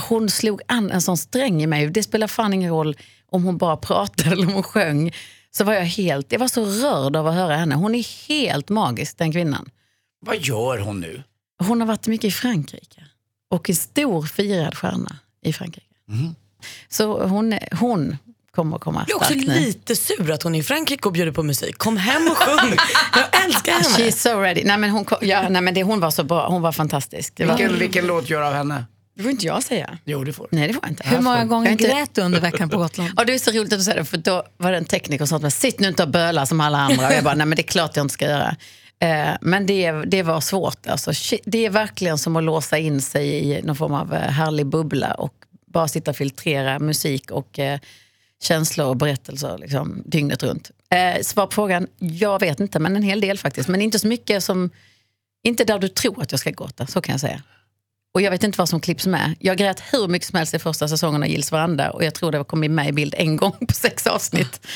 hon slog an en sån sträng i mig. Det spelar fan ingen roll om hon bara pratade [laughs] eller om hon sjöng. Så var jag helt, jag var så rörd av att höra henne. Hon är helt magisk den kvinnan. Vad gör hon nu? Hon har varit mycket i Frankrike och en stor firad stjärna i Frankrike. Så hon, hon kommer att komma Jag är också starkt nu. lite sur att hon är i Frankrike och bjuder på musik. Kom hem och sjung. Jag älskar henne. She's so ready. Nej, men hon, kom- ja, nej, men det, hon var så bra, hon var fantastisk. Det, var, Vilken, vilken låt gör av henne? det får inte jag säga. Jo, det får Nej, det får jag inte. Hur många gånger inte- grät du under veckan på [laughs] Gotland? Ja, det är så roligt att du säger det, för då var det en tekniker som sa till mig, sitt nu inte och böla som alla andra. Och jag bara, nej men det är klart jag inte ska göra. Eh, men det, det var svårt. Alltså. Det är verkligen som att låsa in sig i någon form av eh, härlig bubbla och bara sitta och filtrera musik och eh, känslor och berättelser liksom, dygnet runt. Eh, svar på frågan, jag vet inte, men en hel del faktiskt. Men inte så mycket som, inte där du tror att jag ska gråta, så kan jag säga. Och jag vet inte vad som klipps med. Jag grät hur mycket som helst i första säsongen av Gills veranda och jag tror det kom med i bild en gång på sex avsnitt.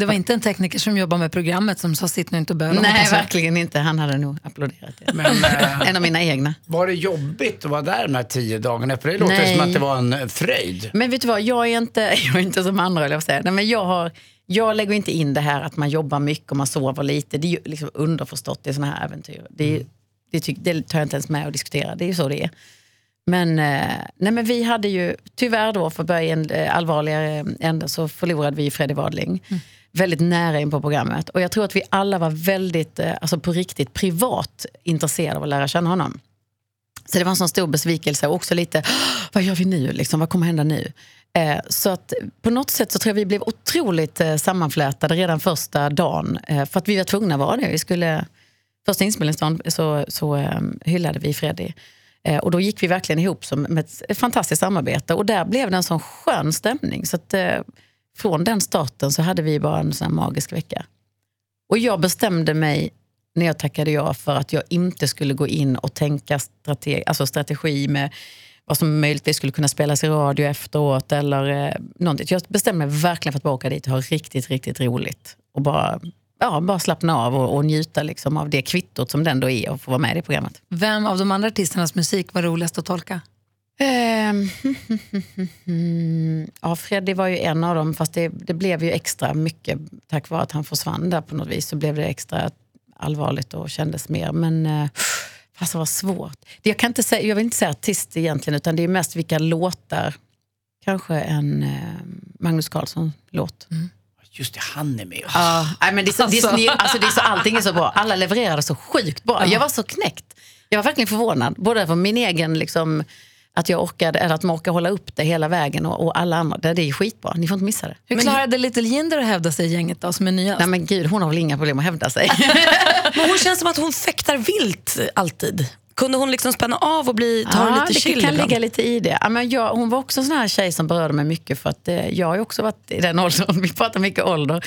Det var inte en tekniker som jobbar med programmet som sa sitt nu inte och böla. Nej, verkligen inte. Han hade nog applåderat det. Men, [laughs] eh, En av mina egna. var det jobbigt att vara där de här tio dagarna? För det låter Nej. som att det var en eh, fröjd. Men vet du vad, jag är inte, [laughs] jag är inte som andra, jag säga. Nej, men jag, har, jag lägger inte in det här att man jobbar mycket och man sover lite. Det är ju liksom underförstått i sådana här äventyr. Det, är, det, tyck, det tar jag inte ens med att diskutera, det är ju så det är. Men, eh, nej, men vi hade ju, tyvärr då, för att börja i en allvarligare ände, så förlorade vi Freddy Wadling. Väldigt nära in på programmet. Och jag tror att vi alla var väldigt, eh, alltså på riktigt privat intresserade av att lära känna honom. Så det var en sån stor besvikelse och också lite, vad gör vi nu? Liksom, vad kommer hända nu? Eh, så att på något sätt så tror jag vi blev otroligt eh, sammanflätade redan första dagen. Eh, för att vi var tvungna att vara det. Vi skulle, första inspelningsdagen så, så eh, hyllade vi Freddy. Eh, och då gick vi verkligen ihop som med ett, ett fantastiskt samarbete. Och där blev det en sån skön stämning. Så att, eh, från den starten så hade vi bara en sån här magisk vecka. Och jag bestämde mig när jag tackade ja för att jag inte skulle gå in och tänka strategi, alltså strategi med vad som möjligtvis skulle kunna spelas i radio efteråt eller eh, någonting. Jag bestämde mig verkligen för att bara åka dit och ha riktigt, riktigt roligt. Och bara, ja, bara slappna av och, och njuta liksom av det kvittot som det ändå är att få vara med i det programmet. Vem av de andra artisternas musik var roligast att tolka? Ehm, [laughs] ja, Freddy var ju en av dem, fast det, det blev ju extra mycket tack vare att han försvann där på något vis. Så blev det extra allvarligt och kändes mer. Men eh, fast det var svårt. Det, jag, kan inte säga, jag vill inte säga artist egentligen, utan det är mest vilka låtar. Kanske en eh, Magnus Carlsson-låt. Just det, han är med. Ja, nej, men det är så, det är så, Alltså. alltså, det är så, allting är så bra. Alla levererade så sjukt bra. Jag var så knäckt. Jag var verkligen förvånad. Både för min egen, liksom, att jag orkade, eller att man orkar hålla upp det hela vägen och, och alla andra. Det, det är skitbra. Ni får inte missa det. Hur klarade Little Jinder att hävda sig i gänget då, som är nya? Nej men gud, hon har väl inga problem att hävda sig. [laughs] Men hon känns som att hon fäktar vilt alltid. Kunde hon liksom spänna av och bli, ta det Ja, lite det chill kan ibland? ligga lite i det. Ja, men jag, hon var också en sån här tjej som berörde mig mycket för att eh, jag har ju också varit i den [laughs] åldern, vi pratar mycket ålder,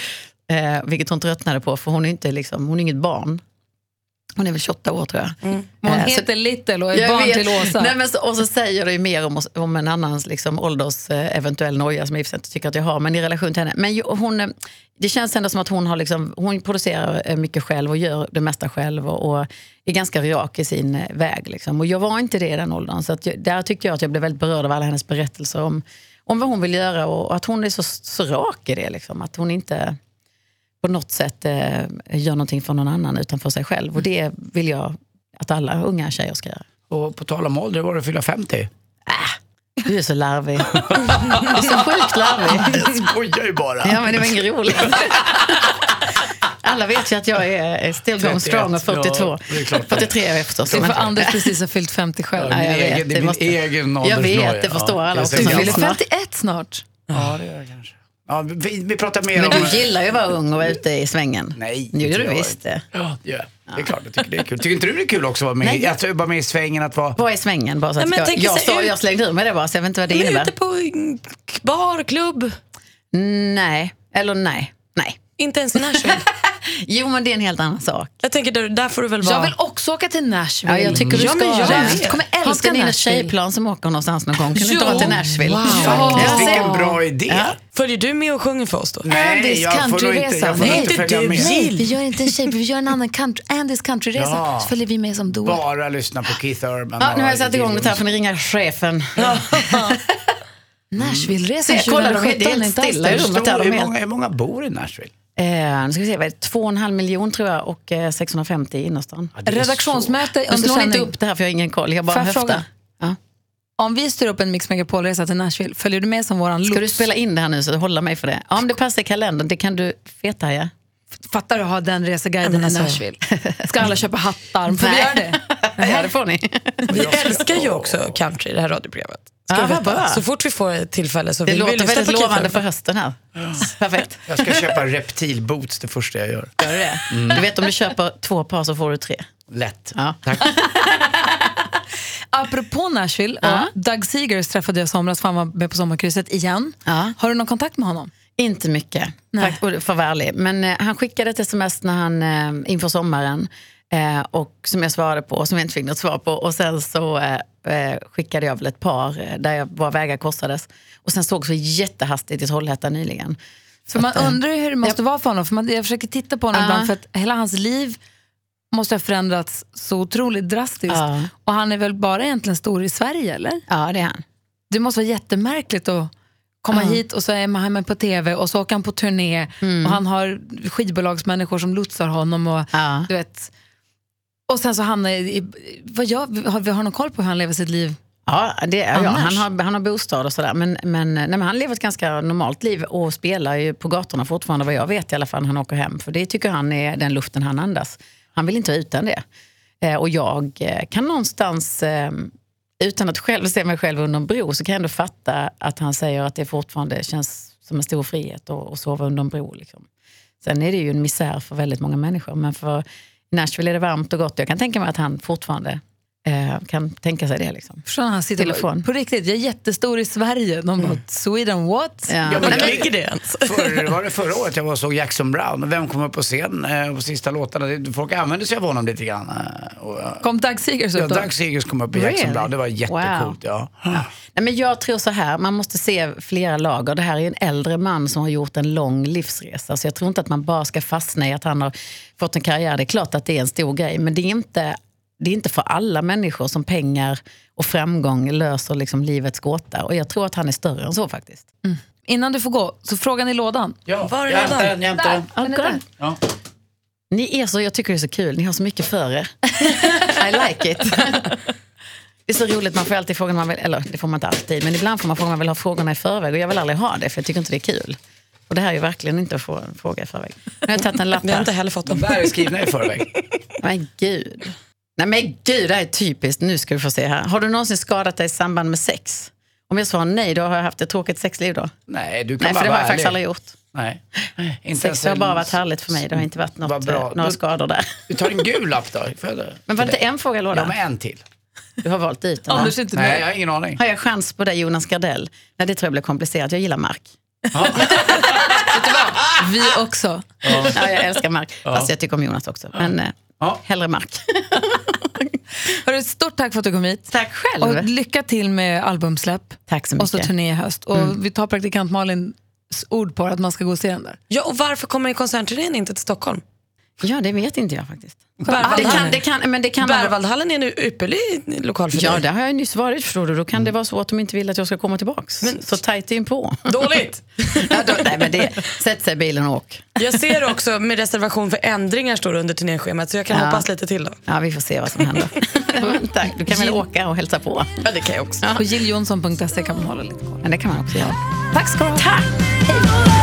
eh, vilket hon tröttnade på för hon är, inte liksom, hon är inget barn. Hon är väl 28 år tror jag. Hon Eh, så- heter Little och är Jag barn vet. till Åsa. Nej, men så, och så säger det ju mer om, om en annans liksom, ålders eh, eventuell noja som jag inte tycker att jag har, men i relation till henne. Men ju, hon, eh, det känns ändå som att hon, har liksom, hon producerar eh, mycket själv och gör det mesta själv och, och är ganska rak i sin väg. Liksom. Och jag var inte det i den åldern. Så att jag, där tyckte jag att jag blev väldigt berörd av alla hennes berättelser om, om vad hon vill göra och, och att hon är så, så rak i det. Liksom. Att hon inte på något sätt eh, gör någonting för någon annan utan för sig själv. Och det vill jag att alla unga tjejer ska göra. Och på tal om ålder, var det fylla 50? Du är så larvig. [laughs] Du är så sjukt larvig. Jag skojar ju bara. Ja, men det var inget roligt. [laughs] Alla vet ju att jag är still going 31, strong och 42. ja, det är klart det är. 43 är jag förstås. Så för Anders precis har fyllt 50 själv. Ja, jag vet, egen, det är min måste- egen Jag vet, åldersnoja. det förstår alla det är också Du fyller gammalt. lyssnar. 51 snart. Ja, det gör jag kanske. Ja, vi, vi pratar mer Men om... du gillar ju att vara ung och vara ute i svängen. Nej, det gör du jag visst. Ja, det gör jag. Det är klart, jag tycker det är kul. Tycker inte du det är kul också att vara med, Nej. att vara med i svängen? Att vara... Vad är svängen? Bara så att Nej, men jag, jag, ut- jag slängde ur mig det bara, så jag vet inte vad det Men innebär. ute på en bar, klubb, Nej, eller nej. Nej. inte ens i Nashville. [laughs] Jo, men det är en helt annan sak. Jag tänker där, där får du väl vara... Jag vill också åka till Nashville. Ja, jag tycker du Ja, ska men jag. Jag kommer Har älska inte ni ett Nashville. tjejplan som åker någonstans någon gång? Kan du inte dra till Nashville? Wow. Faktiskt, Ja. vilken bra idé. Följer du med och sjunger för oss då? Nej, får nog Nej, inte följa du. med. Nej, vi gör inte en tjej, vi gör en annan country, Andys countryresa. Ja. Så följer vi med som doer. Bara lyssna på Keith Urban. Ja, nu har jag satt igång det här, får ni ringa chefen. [laughs] Nashville-resan Se, kolla, de är 2017. helt stilla i det. rummet. hur många bor i Nashville? Eh, nu ska vi se, vad är det? Två och en halv miljon tror jag och eh, 650 i innerstan. Ja, Redaktionsmöte under slår inte upp det här för jag har ingen koll. Jag bara höftar. fråga? Ja. Om vi styr upp en Mix Megapol-resa till Nashville, följer du med som våran Ska du lots? spela in det här nu så du håller mig för det? Ja, om det passar i kalendern, det kan du feta ja. Fattar du att ha den reseguiden i alltså- Nashville? Ska alla köpa hattar? Får vi göra det? [laughs] ja, det får ni. Vi [laughs] älskar ju också country i det här radioprogrammet. Ska veta. bra. Så fort vi får tillfälle så Det vill vi låter lyssna väldigt på Keith lovande Urban. för hösten här. [laughs] Perfekt. Jag ska köpa reptilboots det första jag gör. Gör du det? Du vet om du köper två par så får du tre. Lätt. Ja. Tack. [laughs] Apropå Nashville, Ja. och Doug Seegers träffade jag i somras för han var med på sommarkrysset igen. Ja. Har du någon kontakt med honom? Inte mycket, Nej. Och för att vara ärlig. Men eh, han skickade ett sms när han, eh, inför sommaren eh, och som jag svarade på och som jag inte fick något svar på. Och sen så eh, eh, skickade jag väl ett par eh, där jag, våra vägar korsades. Och sen såg vi jättehastigt i Trollhättan nyligen. För man undrar ju hur det måste vara för honom. För man, jag försöker titta på honom Ja. ibland för att hela hans liv måste ha förändrats så otroligt drastiskt. Ja. Och han är väl bara egentligen stor i Sverige eller? Ja, det är han. Det måste vara jättemärkligt att komma Ja. hit och så är man på tv och så åker han på turné och han har skivbolagsmänniskor som lotsar honom. Och, du vet, och sen så hamnar i, i vad gör, har vi har någon koll på hur han lever sitt liv? Ja, det ja, han, har, han har bostad och sådär. Men, men, nej, men han lever ett ganska normalt liv och spelar ju på gatorna fortfarande, vad jag vet i alla fall, när han åker hem. För det tycker han är den luften han andas. Han vill inte vara utan det. Eh, och jag eh, kan någonstans, eh, utan att själv se mig själv under en bro, så kan jag ändå fatta att han säger att det fortfarande känns som en stor frihet att, att sova under en bro. Liksom. Sen är det ju en misär för väldigt många människor, men för Nashville är det varmt och gott. Jag kan tänka mig att han fortfarande eh, kan tänka sig det. Liksom. Förstår? Han sitter och från. på riktigt, jag är jättestor i Sverige. De bara, Sweden what? Ja. Ja, men ligger det ens? Förr, var det förra året jag var och såg Jackson Brown vem kom upp på scen eh, på sista låtarna? Folk använde sig av honom lite grann. eh, Och, eh, Kom Doug Seegers ja, upp då? Doug Seegers kom upp i Jackson Really? Brown, det var jättecoolt. Wow. Ja. Nej, men jag tror så här, man måste se flera lager. Det här är en äldre man som har gjort en lång livsresa. Så jag tror inte att man bara ska fastna i att han har fått en karriär. Det är klart att det är en stor grej, men det är inte, det är inte för alla människor som pengar och framgång löser liksom livets gåta. Och jag tror att han är större än så faktiskt. Innan du får gå, så frågan i lådan. Ja, Var är jag hämtar lådan? den, jag hämtar den. Ja. Ni är så, jag tycker det är så kul, ni har så mycket för er. [laughs] I like it. Det är så roligt, man får alltid frågan, man vill, eller det får man inte alltid, men ibland får man frågan man vill ha frågorna i förväg och jag vill aldrig ha det för jag tycker inte det är kul. Och det här är ju verkligen inte att få en fråga i förväg. Nu har jag tagit en lapp Vi har inte här. heller fått De dem. där är skrivna i förväg. Men gud. Nej men gud, det här är typiskt. Nu ska vi få se här. Har du någonsin skadat dig i samband med sex? Om jag svarar nej, då har jag haft ett tråkigt sexliv då. Nej, du kan Nej, bara för det har jag faktiskt aldrig gjort. Nej. Inte Sex har bara varit härligt för mig. Det har inte varit något, bra. eh, några skador där. Vi tar en gul lapp då. Men var det inte en fråga i Ja, men en till. Du har valt ut den? Anders inte Nej, jag har ingen aning. Har jag chans på dig Jonas Gardell? Nej det tror jag blir komplicerat. Jag gillar Mark. [laughs] Vi också. Ja. jag älskar Mark. Fast jag tycker om Jonas också. Men eh, Ja. hellre Mark. [laughs] Hörru, stort tack för att du kom hit. Tack själv. Och lycka till med albumsläpp. Tack så Och så mycket. turné i höst. Och vi tar praktikant Malins ord på att man ska gå och se den där. Ja, och varför kommer konsertturnén inte till Stockholm? Ja, det vet inte jag faktiskt. Det Berwaldhallen. kan, det kan, men det kan vara- Berwaldhallen är nu ypperlig lokal för Ja, dig. det har jag nyss varit förstår du. Då kan det vara så att de inte vill att jag ska komma tillbaks. Men- så tajt in på. Dåligt! [laughs] ja, då, nej, men det, sätt sig i bilen och åk. Jag ser också med reservation för ändringar står det under turnéschemat så jag kan Ja. hoppas lite till då. Ja, vi får se vad som händer. [laughs] Tack. Du kan väl åka och hälsa på. Ja, det kan jag också. På jilljonsson.se kan man hålla lite koll. Men det kan man också göra. Tack ska du ha. Tack! Doesn't